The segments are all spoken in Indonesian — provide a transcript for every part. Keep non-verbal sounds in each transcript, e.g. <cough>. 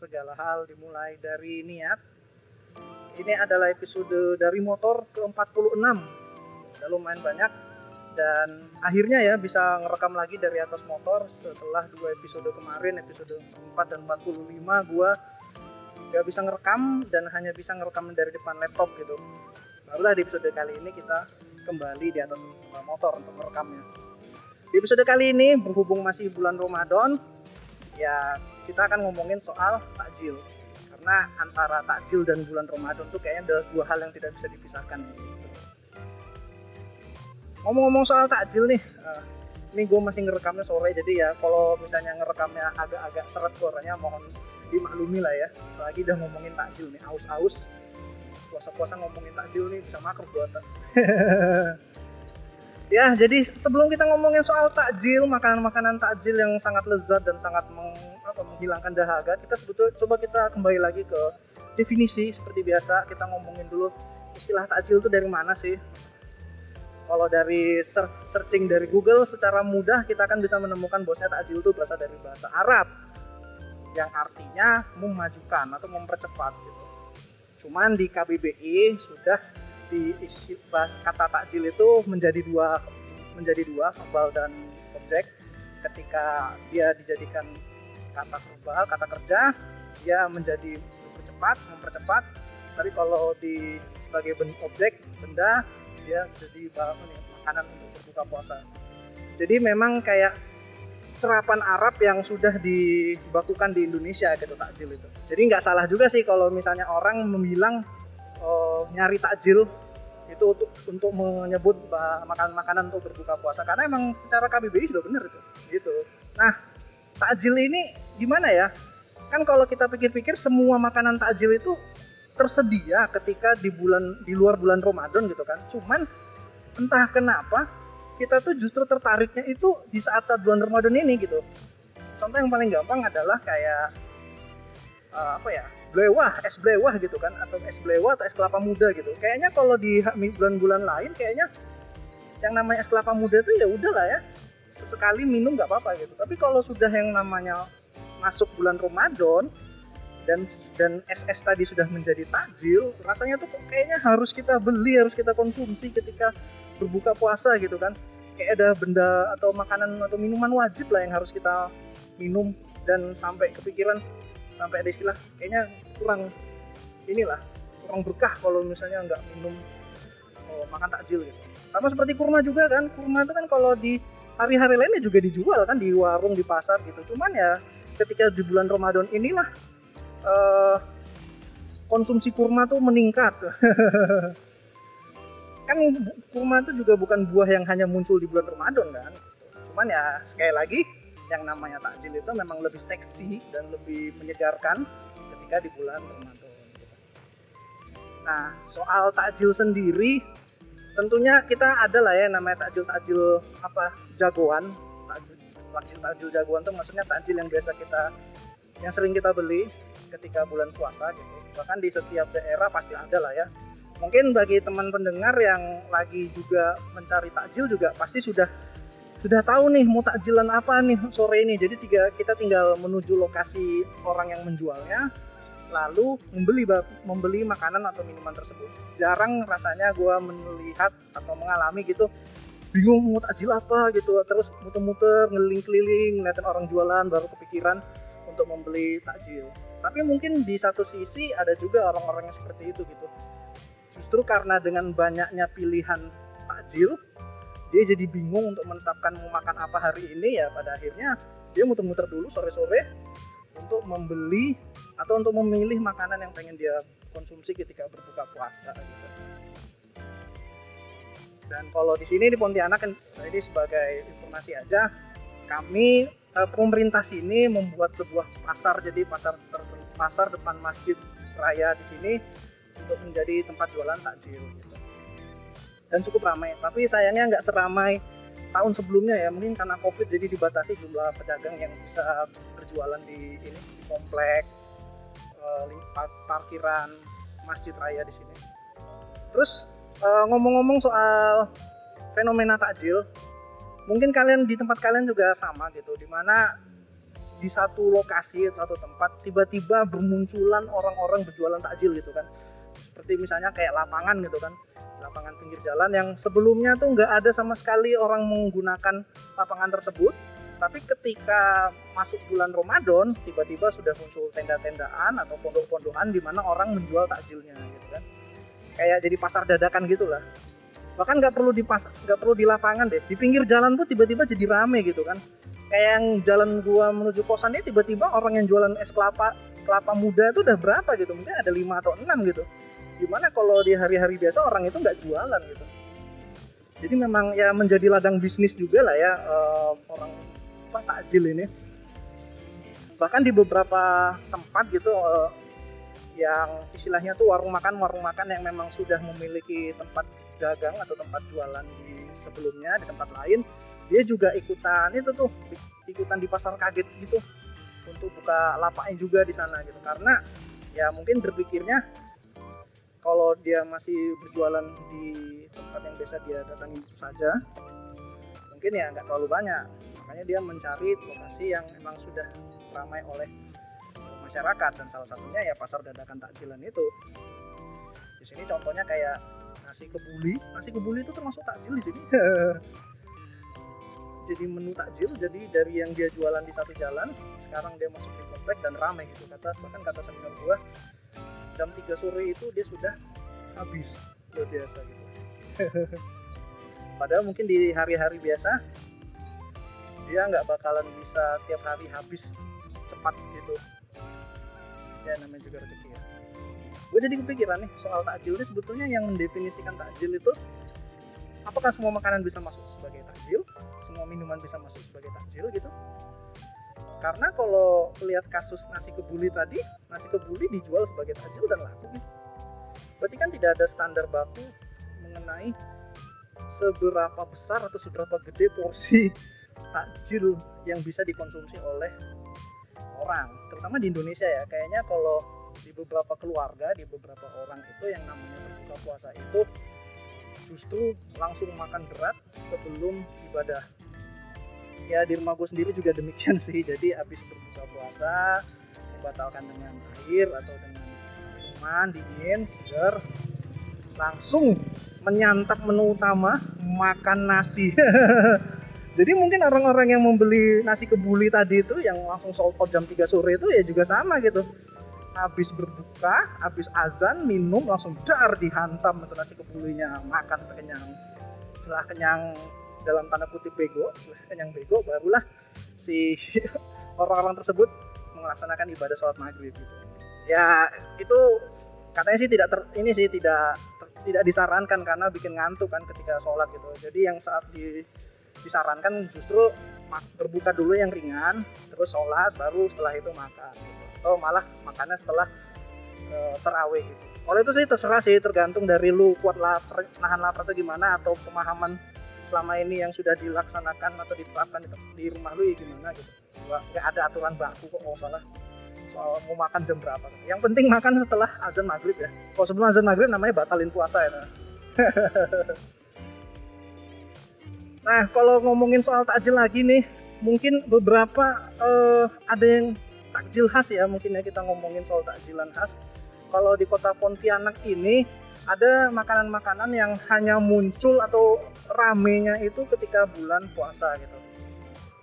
segala hal dimulai dari niat. Ini adalah episode dari motor ke-46. Udah lumayan banyak dan akhirnya ya bisa ngerekam lagi dari atas motor setelah dua episode kemarin, episode 4 dan 45 gua nggak bisa ngerekam dan hanya bisa ngerekam dari depan laptop gitu. Barulah di episode kali ini kita kembali di atas motor untuk merekamnya. Di episode kali ini berhubung masih bulan Ramadan, ya kita akan ngomongin soal takjil. Karena antara takjil dan bulan Ramadan tuh kayaknya ada dua hal yang tidak bisa dipisahkan. Ngomong-ngomong soal takjil nih, uh, ini gue masih ngerekamnya sore jadi ya kalau misalnya ngerekamnya agak-agak seret suaranya mohon dimaklumi lah ya. Apalagi udah ngomongin takjil nih, aus-aus. Puasa-puasa ngomongin takjil nih bisa makruh buatan. <laughs> Ya, jadi sebelum kita ngomongin soal takjil, makanan-makanan takjil yang sangat lezat dan sangat meng, apa, menghilangkan dahaga, kita sebetulnya coba kita kembali lagi ke definisi seperti biasa. Kita ngomongin dulu istilah takjil itu dari mana sih? Kalau dari search, searching dari Google secara mudah kita akan bisa menemukan bahwasanya takjil itu berasal dari bahasa Arab. Yang artinya memajukan atau mempercepat gitu. Cuman di KBBI sudah diisi kata takjil itu menjadi dua menjadi dua verbal dan objek. Ketika dia dijadikan kata verbal kata kerja dia menjadi mempercepat mempercepat. Tapi kalau di sebagai objek benda dia jadi ini, makanan untuk berbuka puasa. Jadi memang kayak serapan Arab yang sudah dibakukan di Indonesia gitu takjil itu. Jadi nggak salah juga sih kalau misalnya orang membilang uh, nyari takjil itu untuk untuk menyebut makanan-makanan untuk berbuka puasa. Karena emang secara KBBI sudah benar itu gitu. Nah takjil ini gimana ya? Kan kalau kita pikir-pikir semua makanan takjil itu tersedia ketika di bulan di luar bulan Ramadan gitu kan. Cuman entah kenapa kita tuh justru tertariknya itu di saat-saat bulan Ramadan ini gitu. Contoh yang paling gampang adalah kayak uh, apa ya blewah es blewah gitu kan atau es blewah atau es kelapa muda gitu. Kayaknya kalau di bulan-bulan lain kayaknya yang namanya es kelapa muda itu ya udah lah ya sesekali minum nggak apa-apa gitu. Tapi kalau sudah yang namanya masuk bulan Ramadan dan dan es-es tadi sudah menjadi takjil rasanya tuh kayaknya harus kita beli harus kita konsumsi ketika berbuka puasa gitu kan. Kayak ada benda atau makanan atau minuman wajib lah yang harus kita minum dan sampai kepikiran sampai ada istilah kayaknya kurang inilah kurang berkah kalau misalnya nggak minum oh, makan takjil gitu. Sama seperti kurma juga kan kurma itu kan kalau di hari-hari lainnya juga dijual kan di warung di pasar gitu. Cuman ya ketika di bulan Ramadan inilah uh, konsumsi kurma tuh meningkat <laughs> kan kurma itu juga bukan buah yang hanya muncul di bulan Ramadan kan cuman ya sekali lagi yang namanya takjil itu memang lebih seksi dan lebih menyegarkan ketika di bulan Ramadan. Nah, soal takjil sendiri tentunya kita ada lah ya namanya takjil-takjil apa jagoan. Takjil-takjil jagoan itu maksudnya takjil yang biasa kita yang sering kita beli ketika bulan puasa gitu. Bahkan di setiap daerah pasti ada lah ya. Mungkin bagi teman pendengar yang lagi juga mencari takjil juga pasti sudah sudah tahu nih mau takjilan apa nih sore ini. Jadi tiga kita tinggal menuju lokasi orang yang menjualnya, lalu membeli membeli makanan atau minuman tersebut. Jarang rasanya gue melihat atau mengalami gitu bingung mau takjil apa gitu terus muter-muter ngeliling-keliling ngeliatin orang jualan baru kepikiran untuk membeli takjil tapi mungkin di satu sisi ada juga orang-orang yang seperti itu gitu justru karena dengan banyaknya pilihan takjil dia jadi bingung untuk menetapkan mau makan apa hari ini ya pada akhirnya dia muter-muter dulu sore-sore untuk membeli atau untuk memilih makanan yang pengen dia konsumsi ketika berbuka puasa gitu. Dan kalau di sini di Pontianak ini sebagai informasi aja, kami eh, pemerintah sini membuat sebuah pasar jadi pasar pasar depan masjid raya di sini untuk menjadi tempat jualan takjil gitu. dan cukup ramai tapi sayangnya nggak seramai tahun sebelumnya ya mungkin karena covid jadi dibatasi jumlah pedagang yang bisa berjualan di ini di komplek uh, parkiran masjid raya di sini terus uh, ngomong-ngomong soal fenomena takjil mungkin kalian di tempat kalian juga sama gitu di mana di satu lokasi satu tempat tiba-tiba bermunculan orang-orang berjualan takjil gitu kan. Seperti misalnya kayak lapangan gitu kan lapangan pinggir jalan yang sebelumnya tuh nggak ada sama sekali orang menggunakan lapangan tersebut. Tapi ketika masuk bulan Ramadan tiba-tiba sudah muncul tenda-tendaan atau pondok-pondokan di mana orang menjual takjilnya gitu kan. Kayak jadi pasar dadakan gitulah bahkan nggak perlu di pas nggak perlu di lapangan deh. Di pinggir jalan pun tiba-tiba jadi rame gitu kan. Kayak yang jalan gua menuju kosan ini tiba-tiba orang yang jualan es kelapa kelapa muda itu udah berapa gitu? Mungkin ada lima atau enam gitu. Gimana kalau di hari-hari biasa orang itu nggak jualan gitu? Jadi memang ya menjadi ladang bisnis juga lah ya uh, orang apa takjil ini. Bahkan di beberapa tempat gitu uh, yang istilahnya tuh warung makan warung makan yang memang sudah memiliki tempat dagang atau tempat jualan di sebelumnya di tempat lain dia juga ikutan itu tuh ikutan di pasar kaget gitu untuk buka lapaknya juga di sana gitu. Karena ya mungkin berpikirnya kalau dia masih berjualan di tempat yang biasa dia datangi saja mungkin ya nggak terlalu banyak. Makanya dia mencari lokasi yang memang sudah ramai oleh masyarakat dan salah satunya ya pasar dadakan takjilan itu. Di sini contohnya kayak nasi kebuli. Nasi kebuli itu termasuk takjil di sini. Jadi menu takjil jadi dari yang dia jualan di satu jalan sekarang dia masuk di komplek dan ramai gitu. Kata bahkan kata senior gua jam 3 sore itu dia sudah habis luar biasa gitu. <laughs> Padahal mungkin di hari-hari biasa dia nggak bakalan bisa tiap hari habis cepat gitu. Ya namanya juga rezeki ya gue jadi kepikiran nih soal takjil ini sebetulnya yang mendefinisikan takjil itu apakah semua makanan bisa masuk sebagai takjil? Semua minuman bisa masuk sebagai takjil gitu? Karena kalau lihat kasus nasi kebuli tadi nasi kebuli dijual sebagai takjil dan laku gitu. Berarti kan tidak ada standar baku mengenai seberapa besar atau seberapa gede porsi <laughs> takjil yang bisa dikonsumsi oleh orang terutama di Indonesia ya. Kayaknya kalau di beberapa keluarga di beberapa orang itu yang namanya berbuka puasa itu justru langsung makan berat sebelum ibadah. Ya di rumah gue sendiri juga demikian sih. Jadi habis berbuka puasa dibatalkan dengan air atau dengan minuman dingin segar langsung menyantap menu utama makan nasi. <laughs> Jadi mungkin orang-orang yang membeli nasi kebuli tadi itu yang langsung sold out jam 3 sore itu ya juga sama gitu habis berbuka, habis azan, minum langsung dar dihantam itu nasi kebulinya, makan kenyang. Setelah kenyang dalam tanda kutip bego yang bego barulah si <laughs> orang-orang tersebut melaksanakan ibadah sholat maghrib gitu ya itu katanya sih tidak ter, ini sih tidak ter, tidak disarankan karena bikin ngantuk kan ketika sholat gitu jadi yang saat di, disarankan justru berbuka dulu yang ringan terus sholat baru setelah itu makan gitu. Atau malah makannya setelah e, terawih gitu. Kalau itu sih terserah sih tergantung dari lu kuat lapar nahan lapar atau gimana atau pemahaman selama ini yang sudah dilaksanakan atau diterapkan di rumah lu ya gimana gitu. Nggak ada aturan baku kok mau salah soal mau makan jam berapa. Yang penting makan setelah azan maghrib ya. Kalau sebelum azan maghrib namanya batalin puasa ya <laughs> nah kalau ngomongin soal takjil lagi nih mungkin beberapa uh, ada yang takjil khas ya mungkin ya kita ngomongin soal takjilan khas kalau di kota Pontianak ini ada makanan-makanan yang hanya muncul atau ramenya itu ketika bulan puasa gitu.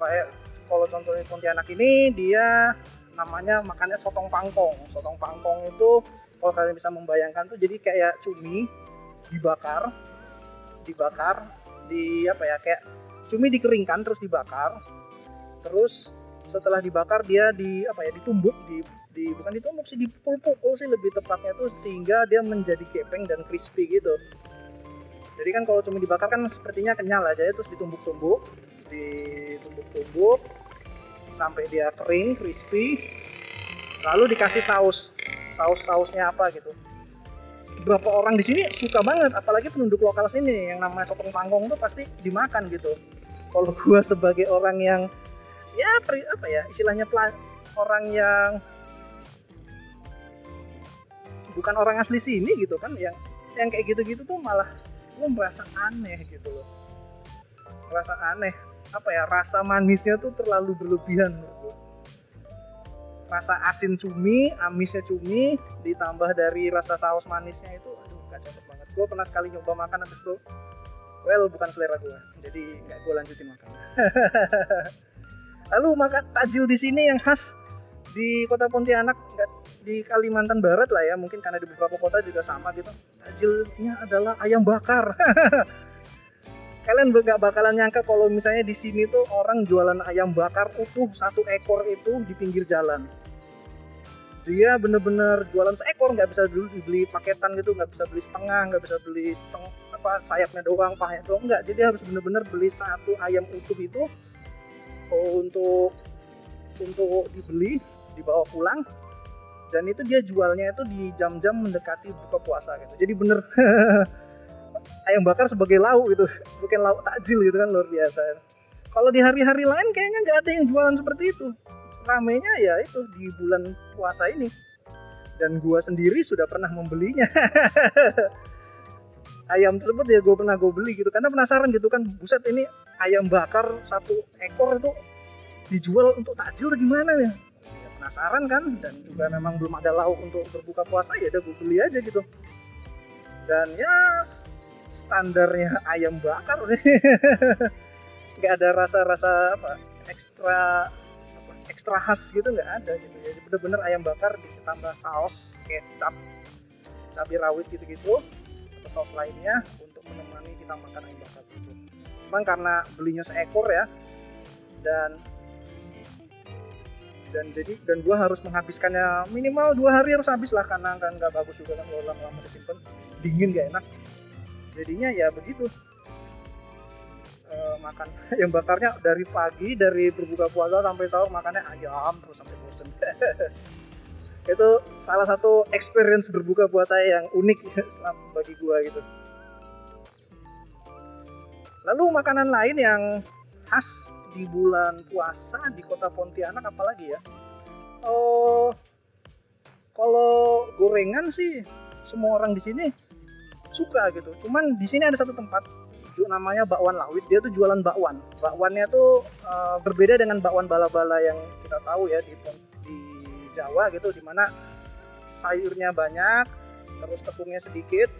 Kayak kalau contohnya Pontianak ini dia namanya makannya sotong pangkong. Sotong pangkong itu kalau kalian bisa membayangkan tuh jadi kayak cumi dibakar, dibakar di apa ya kayak cumi dikeringkan terus dibakar. Terus setelah dibakar dia di apa ya ditumbuk di di bukan ditumbuk sih dipukul-pukul sih lebih tepatnya tuh sehingga dia menjadi gepeng dan crispy gitu. Jadi kan kalau cuma dibakar kan sepertinya kenyal aja ya terus ditumbuk-tumbuk ditumbuk-tumbuk sampai dia kering crispy lalu dikasih saus saus sausnya apa gitu. Beberapa orang di sini suka banget apalagi penduduk lokal sini yang namanya sotong pangkong tuh pasti dimakan gitu. Kalau gua sebagai orang yang ya apa ya istilahnya orang yang bukan orang asli sini gitu kan yang yang kayak gitu-gitu tuh malah gue merasa aneh gitu loh. Merasa aneh. Apa ya rasa manisnya tuh terlalu berlebihan menurut rasa asin cumi amisnya cumi ditambah dari rasa saus manisnya itu aduh gak cocok banget. Gue pernah sekali nyoba makan habis itu. Well bukan selera gue jadi nggak gue lanjutin makan <laughs> lalu makan tajil di sini yang khas di kota Pontianak di Kalimantan Barat lah ya mungkin karena di beberapa kota juga sama gitu. Tajilnya adalah ayam bakar. <laughs> Kalian gak bakalan nyangka kalau misalnya di sini tuh orang jualan ayam bakar utuh satu ekor itu di pinggir jalan. Dia bener-bener jualan seekor nggak bisa dulu dibeli paketan gitu nggak bisa beli setengah nggak bisa beli setengah apa sayapnya doang pahanya doang nggak. Jadi harus bener-bener beli satu ayam utuh itu untuk untuk dibeli dibawa pulang. Dan itu dia jualnya itu di jam-jam mendekati buka puasa gitu. Jadi bener <laughs> ayam bakar sebagai lauk gitu. Bukan lauk takjil gitu kan luar biasa. Kalau di hari-hari lain kayaknya nggak ada yang jualan seperti itu. Ramenya ya itu di bulan puasa ini. Dan gua sendiri sudah pernah membelinya <laughs> ayam tersebut ya gue pernah gue beli gitu. Karena penasaran gitu kan buset ini ayam bakar satu ekor itu dijual untuk takjil gimana ya? Penasaran kan dan juga memang belum ada lauk untuk berbuka puasa ya udah gue beli aja gitu. Dan ya standarnya ayam bakar. <laughs> Nggak ada rasa-rasa apa ekstra apa, ekstra khas gitu nggak ada gitu. Jadi bener-bener ayam bakar ditambah saus kecap cabai rawit gitu-gitu saus lainnya untuk menemani kita makan ayam bakar gitu cuman karena belinya seekor ya dan dan jadi dan gue harus menghabiskannya minimal dua hari harus habis lah karena kan nggak bagus juga kan kalau lama-lama disimpan dingin gak enak. Jadinya ya begitu. E, makan <laughs> yang bakarnya dari pagi dari berbuka puasa sampai sahur makannya ayam terus sampai bosen <laughs> itu salah satu experience berbuka puasa yang unik <laughs> bagi gue gitu. Lalu makanan lain yang khas di bulan puasa di kota Pontianak apalagi ya? Oh kalau gorengan sih semua orang di sini suka gitu. Cuman di sini ada satu tempat namanya bakwan lawit. Dia tuh jualan bakwan. Bakwannya tuh uh, berbeda dengan bakwan bala-bala yang kita tahu ya di Jawa gitu di mana sayurnya banyak terus tepungnya sedikit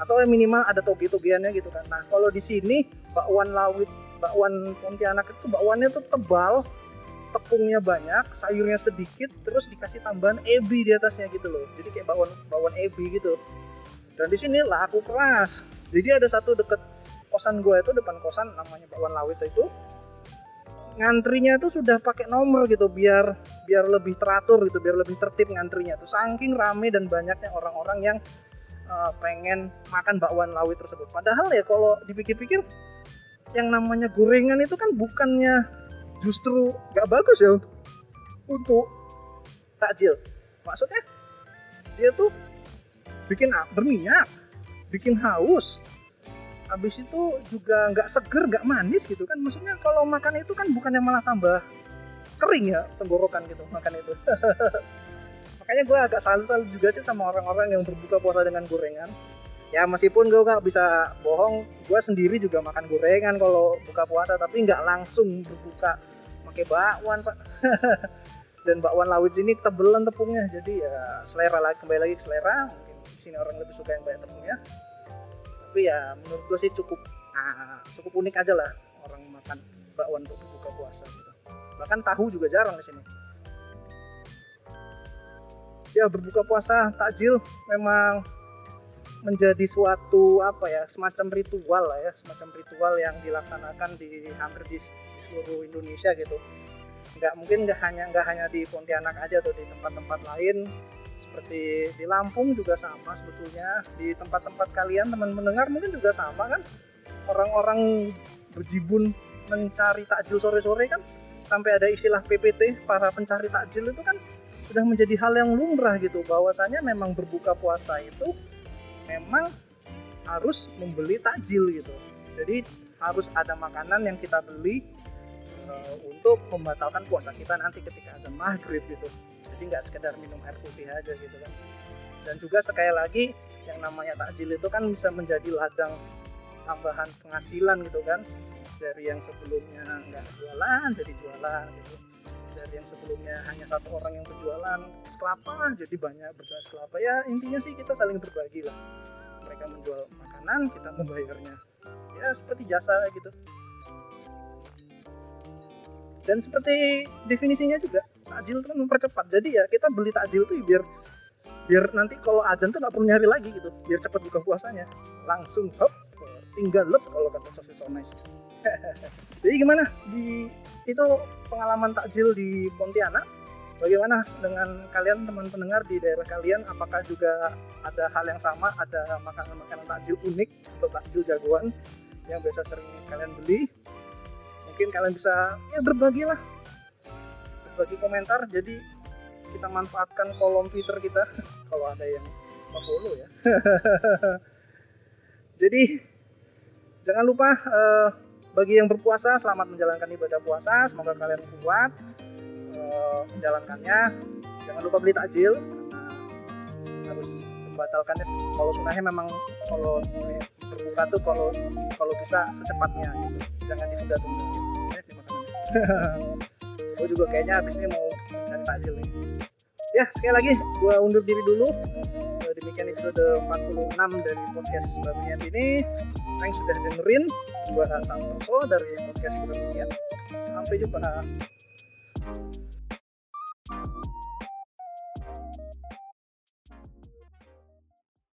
atau minimal ada toge-togeannya gitu kan. Nah kalau di sini bakwan lawit bakwan Pontianak itu bakwannya tuh tebal tepungnya banyak sayurnya sedikit terus dikasih tambahan ebi di atasnya gitu loh. Jadi kayak bakwan bakwan ebi gitu. Dan di sini laku keras. Jadi ada satu deket kosan gue itu depan kosan namanya bakwan lawit itu ngantrinya tuh sudah pakai nomor gitu biar biar lebih teratur gitu biar lebih tertib ngantrinya tuh. Saking rame dan banyaknya orang-orang yang uh, pengen makan bakwan lawit tersebut. Padahal ya kalau dipikir-pikir yang namanya gorengan itu kan bukannya justru gak bagus ya untuk untuk takjil. Maksudnya dia tuh bikin berminyak bikin haus habis itu juga nggak seger nggak manis gitu kan. Maksudnya kalau makan itu kan bukannya malah tambah kering ya tenggorokan gitu makan itu. <laughs> Makanya gue agak salut-salut juga sih sama orang-orang yang berbuka puasa dengan gorengan. Ya meskipun gue gak bisa bohong gue sendiri juga makan gorengan kalau buka puasa tapi nggak langsung berbuka. Pakai bakwan pak. <laughs> Dan bakwan lawit sini tebelan tepungnya. Jadi ya selera lagi kembali lagi ke selera. Mungkin di sini orang lebih suka yang banyak tepungnya tapi ya menurut gue sih cukup nah, cukup unik aja lah orang makan bakwan untuk berbuka puasa gitu. Bahkan tahu juga jarang di sini. Ya berbuka puasa takjil memang menjadi suatu apa ya semacam ritual lah ya semacam ritual yang dilaksanakan di hampir di, di seluruh Indonesia gitu. Nggak mungkin nggak hanya nggak hanya di Pontianak aja atau di tempat-tempat lain seperti di Lampung juga sama sebetulnya. Di tempat-tempat kalian teman mendengar mungkin juga sama kan? Orang-orang berjibun mencari takjil sore-sore kan? Sampai ada istilah PPT para pencari takjil itu kan sudah menjadi hal yang lumrah gitu. Bahwasanya memang berbuka puasa itu memang harus membeli takjil gitu. Jadi harus ada makanan yang kita beli uh, untuk membatalkan puasa kita nanti ketika azan maghrib gitu jadi nggak sekedar minum air putih aja gitu kan. Dan juga sekali lagi yang namanya takjil itu kan bisa menjadi ladang tambahan penghasilan gitu kan. Dari yang sebelumnya nggak jualan jadi jualan gitu. Dari yang sebelumnya hanya satu orang yang berjualan es kelapa jadi banyak berjualan es kelapa ya intinya sih kita saling berbagi lah. Mereka menjual makanan kita membayarnya. Ya seperti jasa gitu. Dan seperti definisinya juga takjil itu kan mempercepat. Jadi ya kita beli takjil tuh biar biar nanti kalau azan tuh nggak perlu nyari lagi gitu. Biar cepat buka puasanya. Langsung hop tinggal lep kalau kata sosis so nice <laughs> jadi gimana? Di itu pengalaman takjil di Pontianak. Bagaimana dengan kalian teman pendengar di daerah kalian? Apakah juga ada hal yang sama? Ada makanan-makanan takjil unik atau takjil jagoan yang biasa sering kalian beli? Mungkin kalian bisa ya berbagi berbagi komentar jadi kita manfaatkan kolom Twitter kita. <laughs> Kalau ada yang follow ya. <laughs> Jadi jangan lupa uh, bagi yang berpuasa selamat menjalankan ibadah puasa. Semoga kalian kuat uh, menjalankannya. Jangan lupa beli takjil. Harus membatalkannya. Kalau sunahnya memang kalau berbuka tuh kalau kalau bisa secepatnya gitu. Jangan ditunda-tunda. Ya terima kasih <laughs> gue juga kayaknya habis ini mau cari takjil nih. Ya sekali lagi gue undur diri dulu. Demikian episode 46 dari podcast Babi Niat ini. Thanks sudah dengerin. Gue Santoso dari podcast Babi Niat sampai jumpa